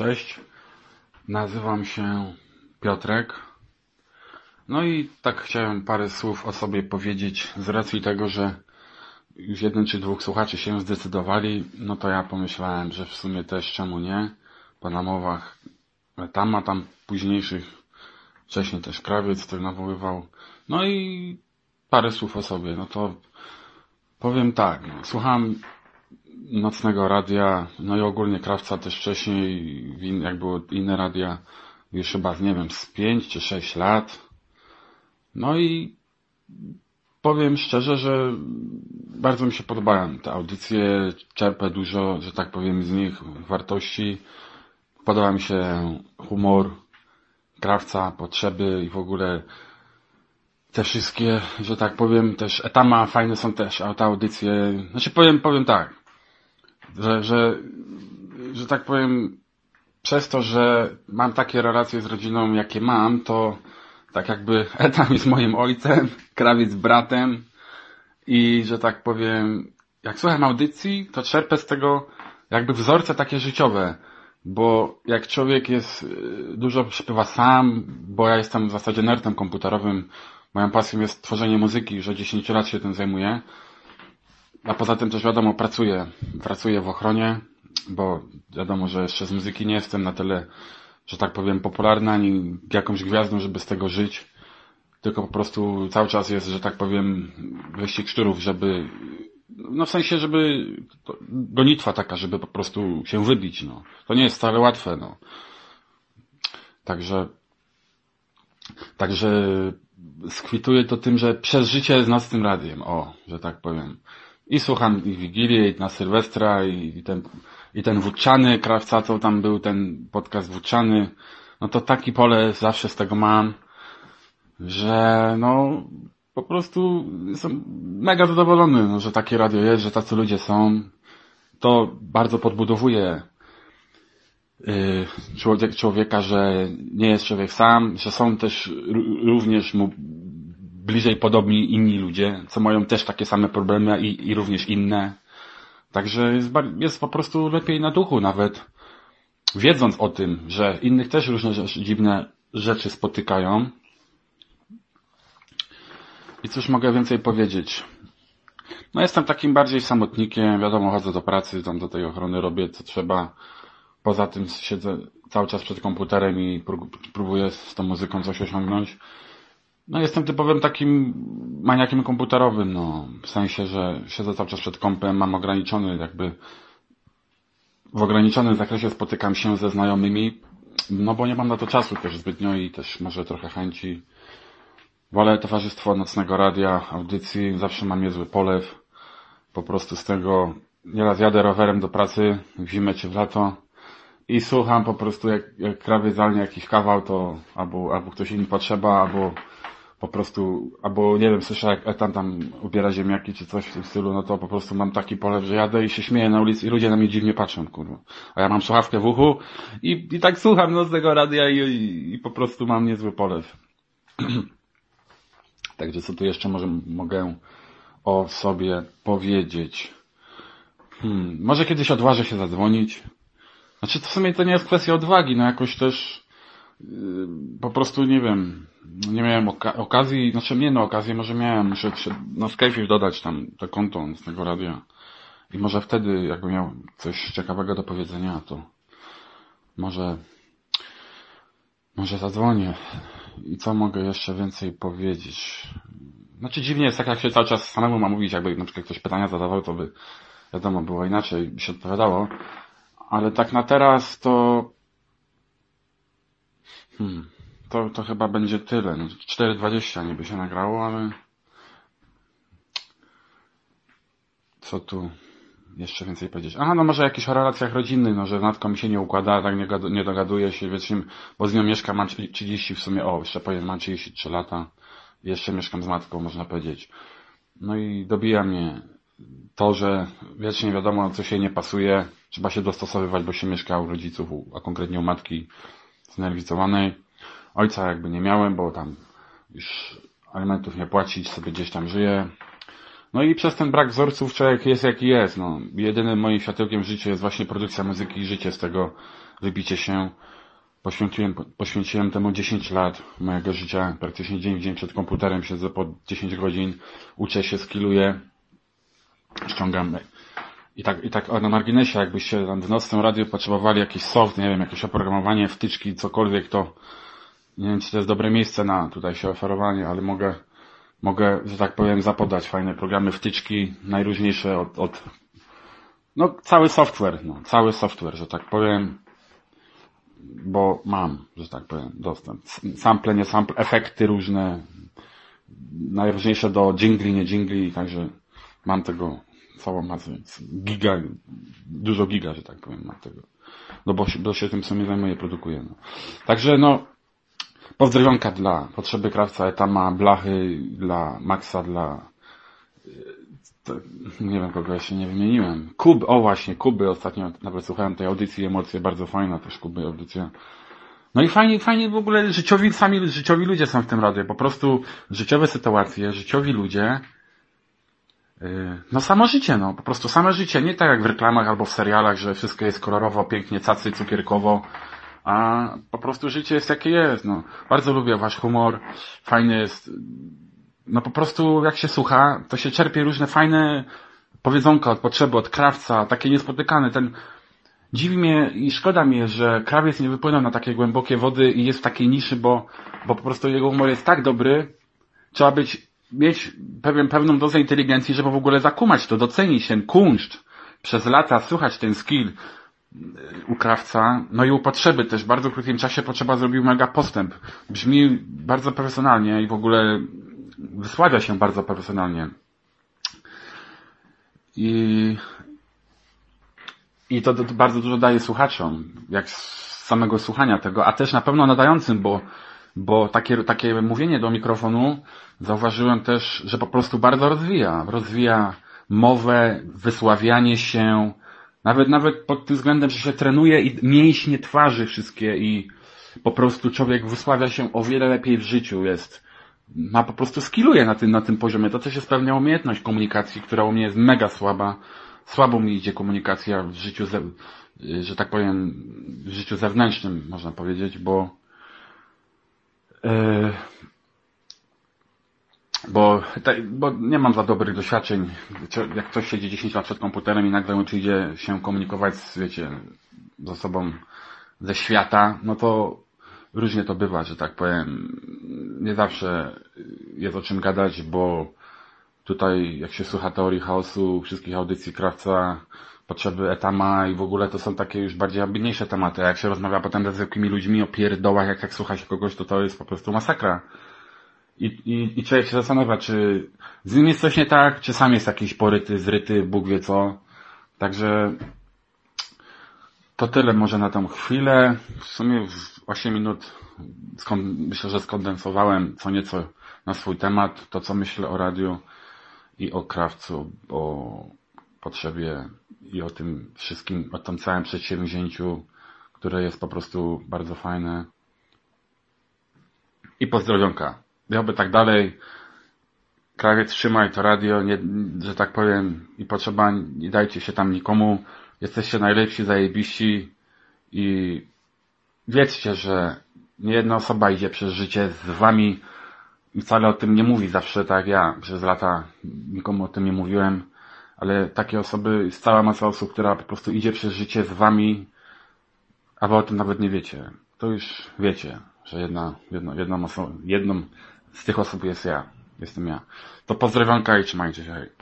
Cześć, nazywam się Piotrek. No i tak chciałem parę słów o sobie powiedzieć z racji tego, że już jeden czy dwóch słuchaczy się zdecydowali, no to ja pomyślałem, że w sumie też czemu nie, po namowach tam, a tam późniejszych, wcześniej też krawiec, który nawoływał. No i parę słów o sobie, no to powiem tak, no, słucham nocnego radia, no i ogólnie Krawca też wcześniej, jak było inne radia, już chyba, nie wiem, z pięć czy sześć lat. No i powiem szczerze, że bardzo mi się podobają te audycje, czerpę dużo, że tak powiem, z nich wartości. Podoba mi się humor Krawca, potrzeby i w ogóle te wszystkie, że tak powiem, też etama fajne są też, te audycje. Znaczy powiem, powiem tak, że, że, że tak powiem, przez to, że mam takie relacje z rodziną, jakie mam, to tak jakby Etam jest moim ojcem, krawiec bratem i, że tak powiem, jak słucham audycji, to czerpę z tego jakby wzorce takie życiowe, bo jak człowiek jest, y, dużo śpiewa sam, bo ja jestem w zasadzie nerdem komputerowym, moją pasją jest tworzenie muzyki, że 10 lat się tym zajmuję, a poza tym też wiadomo, pracuję. Pracuję w ochronie, bo wiadomo, że jeszcze z muzyki nie jestem na tyle, że tak powiem, popularny, ani jakąś gwiazdą, żeby z tego żyć. Tylko po prostu cały czas jest, że tak powiem, wyścig szczurów, żeby, no w sensie, żeby, gonitwa taka, żeby po prostu się wybić, no. To nie jest wcale łatwe, no. Także, także skwituję to tym, że przez życie z nocnym radiem, o, że tak powiem i słucham ich Wigilię, i na Sylwestra, i, i ten, i ten Wódczany, Krawca, to tam był ten podcast Wódczany, no to taki pole zawsze z tego mam, że no, po prostu jestem mega zadowolony, no, że takie radio jest, że tacy ludzie są. To bardzo podbudowuje yy, człowiek, człowieka, że nie jest człowiek sam, że są też również mu bliżej podobni inni ludzie, co mają też takie same problemy i, i również inne. Także jest, jest po prostu lepiej na duchu nawet, wiedząc o tym, że innych też różne dziwne rzeczy spotykają. I cóż mogę więcej powiedzieć? No jestem takim bardziej samotnikiem, wiadomo, chodzę do pracy, tam do tej ochrony robię co trzeba. Poza tym siedzę cały czas przed komputerem i próbuję z tą muzyką coś osiągnąć. No jestem typowym takim maniakiem komputerowym, no. W sensie, że siedzę cały czas przed kompem, mam ograniczony jakby w ograniczonym zakresie spotykam się ze znajomymi, no bo nie mam na to czasu też zbytnio i też może trochę chęci. Wolę towarzystwo nocnego radia, audycji, zawsze mam niezły polew. Po prostu z tego nieraz jadę rowerem do pracy w zimę czy w lato i słucham po prostu jak, jak krawiec jakiś kawał, to albo, albo ktoś inny potrzeba, albo po prostu, albo nie wiem, słyszę jak Etan tam ubiera ziemniaki czy coś w tym stylu, no to po prostu mam taki polew, że jadę i się śmieję na ulicy i ludzie na mnie dziwnie patrzą, kurwa. A ja mam słuchawkę w uchu i, i tak słucham no z tego radia i, i, i po prostu mam niezły polew. Także co tu jeszcze może mogę o sobie powiedzieć? Hmm, może kiedyś odważę się zadzwonić. Znaczy to w sumie to nie jest kwestia odwagi, no jakoś też po prostu nie wiem, nie miałem oka okazji, znaczy nie no okazję, może miałem, muszę na dodać tam to konto z tego radia. I może wtedy, jakby miał coś ciekawego do powiedzenia, to może, może zadzwonię. I co mogę jeszcze więcej powiedzieć? Znaczy dziwnie jest tak, jak się cały czas samemu ma mówić, jakby na przykład ktoś pytania zadawał, to by wiadomo było inaczej, by się odpowiadało. Ale tak na teraz to hmm, to, to chyba będzie tyle. No, 4.20 niby się nagrało, ale co tu jeszcze więcej powiedzieć? Aha, no może jakieś o relacjach rodzinnych, no że z matką mi się nie układa, tak nie, nie dogaduje się, wiesz, bo z nią mieszkam, mam 30 w sumie, o, jeszcze powiem, mam 33 lata, jeszcze mieszkam z matką, można powiedzieć. No i dobija mnie to, że wiecznie wiadomo, co się nie pasuje, trzeba się dostosowywać, bo się mieszka u rodziców, a konkretnie u matki znerwicowanej Ojca jakby nie miałem, bo tam już alimentów nie płacić, sobie gdzieś tam żyję. No i przez ten brak wzorców człowiek jest jaki jest. No, jedynym moim światełkiem w życiu jest właśnie produkcja muzyki i życie z tego, wybicie się. Poświęciłem, poświęciłem temu 10 lat mojego życia, praktycznie dzień w dzień przed komputerem siedzę po 10 godzin, uczę się, skilluję, ściągam i tak, i tak na marginesie, jakbyście w nocnym radiu potrzebowali jakiś soft, nie wiem, jakieś oprogramowanie, wtyczki, cokolwiek, to nie wiem, czy to jest dobre miejsce na tutaj się oferowanie, ale mogę, mogę, że tak powiem, zapodać fajne programy, wtyczki, najróżniejsze od, od no, cały software, no, cały software, że tak powiem, bo mam, że tak powiem, dostęp. Sample, nie sample, efekty różne, najróżniejsze do jingli, nie jingli, także mam tego całą masę, więc giga, dużo giga, że tak powiem, mam tego. No bo, bo się tym sobie zajmuję, produkuję. No. Także no, pozdrowionka dla potrzeby krawca Etama, blachy dla Maxa, dla to, nie wiem kogo jeszcze nie wymieniłem. Kuby, o właśnie, Kuby ostatnio nawet słuchałem tej audycji, emocje bardzo fajna też Kuby audycja. No i fajnie, fajnie w ogóle życiowi, sami życiowi ludzie są w tym radzie. Po prostu życiowe sytuacje, życiowi ludzie, no samo życie, no. Po prostu same życie. Nie tak jak w reklamach albo w serialach, że wszystko jest kolorowo, pięknie, cacy, cukierkowo. A po prostu życie jest jakie jest, no. Bardzo lubię wasz humor. Fajny jest no po prostu jak się słucha, to się czerpie różne fajne powiedzonka od potrzeby, od krawca, takie niespotykane. Ten dziwi mnie i szkoda mi że krawiec nie wypłynął na takie głębokie wody i jest w takiej niszy, bo, bo po prostu jego humor jest tak dobry, trzeba być, mieć pewien, pewną dozę inteligencji, żeby w ogóle zakumać to, docenić ten kunszt, przez lata słuchać ten skill u krawca, no i u potrzeby też. W bardzo krótkim czasie potrzeba zrobił mega postęp. Brzmi bardzo profesjonalnie i w ogóle wysławia się bardzo profesjonalnie. I, i to, to, bardzo dużo daje słuchaczom, jak z samego słuchania tego, a też na pewno nadającym, bo, bo takie, takie mówienie do mikrofonu zauważyłem też, że po prostu bardzo rozwija. Rozwija mowę, wysławianie się, nawet, nawet pod tym względem, że się trenuje i mięśnie twarzy wszystkie i po prostu człowiek wysławia się o wiele lepiej w życiu jest ma po prostu skilluje na tym, na tym poziomie. To też jest pewna umiejętność komunikacji, która u mnie jest mega słaba. Słabo mi idzie komunikacja w życiu, ze, że tak powiem, w życiu zewnętrznym, można powiedzieć, bo bo, bo nie mam za dobrych doświadczeń. Jak ktoś siedzi 10 lat przed komputerem i nagle uczy się komunikować z, wiecie, z osobą ze świata, no to różnie to bywa, że tak powiem. Nie zawsze jest o czym gadać, bo tutaj jak się słucha teorii chaosu, wszystkich audycji krawca, potrzeby etama i w ogóle to są takie już bardziej ambitniejsze tematy. A jak się rozmawia potem ze zwykłymi ludźmi o pierdołach, jak tak słucha się kogoś, to to jest po prostu masakra. I, i, i człowiek się zastanawia, czy z nim jest coś nie tak, czy sam jest jakiś poryty, zryty, Bóg wie co. Także to tyle może na tą chwilę. W sumie w 8 minut myślę, że skondensowałem co nieco na swój temat, to co myślę o radiu i o krawcu, o potrzebie i o tym wszystkim, o tym całym przedsięwzięciu, które jest po prostu bardzo fajne. I pozdrowionka. Miałby tak dalej. Krawiec trzymaj to radio, nie, że tak powiem, i potrzeba, nie dajcie się tam nikomu. Jesteście najlepsi, zajebiści i wiedzcie, że nie jedna osoba idzie przez życie z wami i wcale o tym nie mówi zawsze, tak jak ja przez lata nikomu o tym nie mówiłem, ale takie osoby, jest cała masa osób, która po prostu idzie przez życie z wami, a wy o tym nawet nie wiecie. To już wiecie, że jedna, jedna, jedną, osobą, jedną z tych osób jest ja, jestem ja. To pozdrowionka i trzymajcie się. Hej.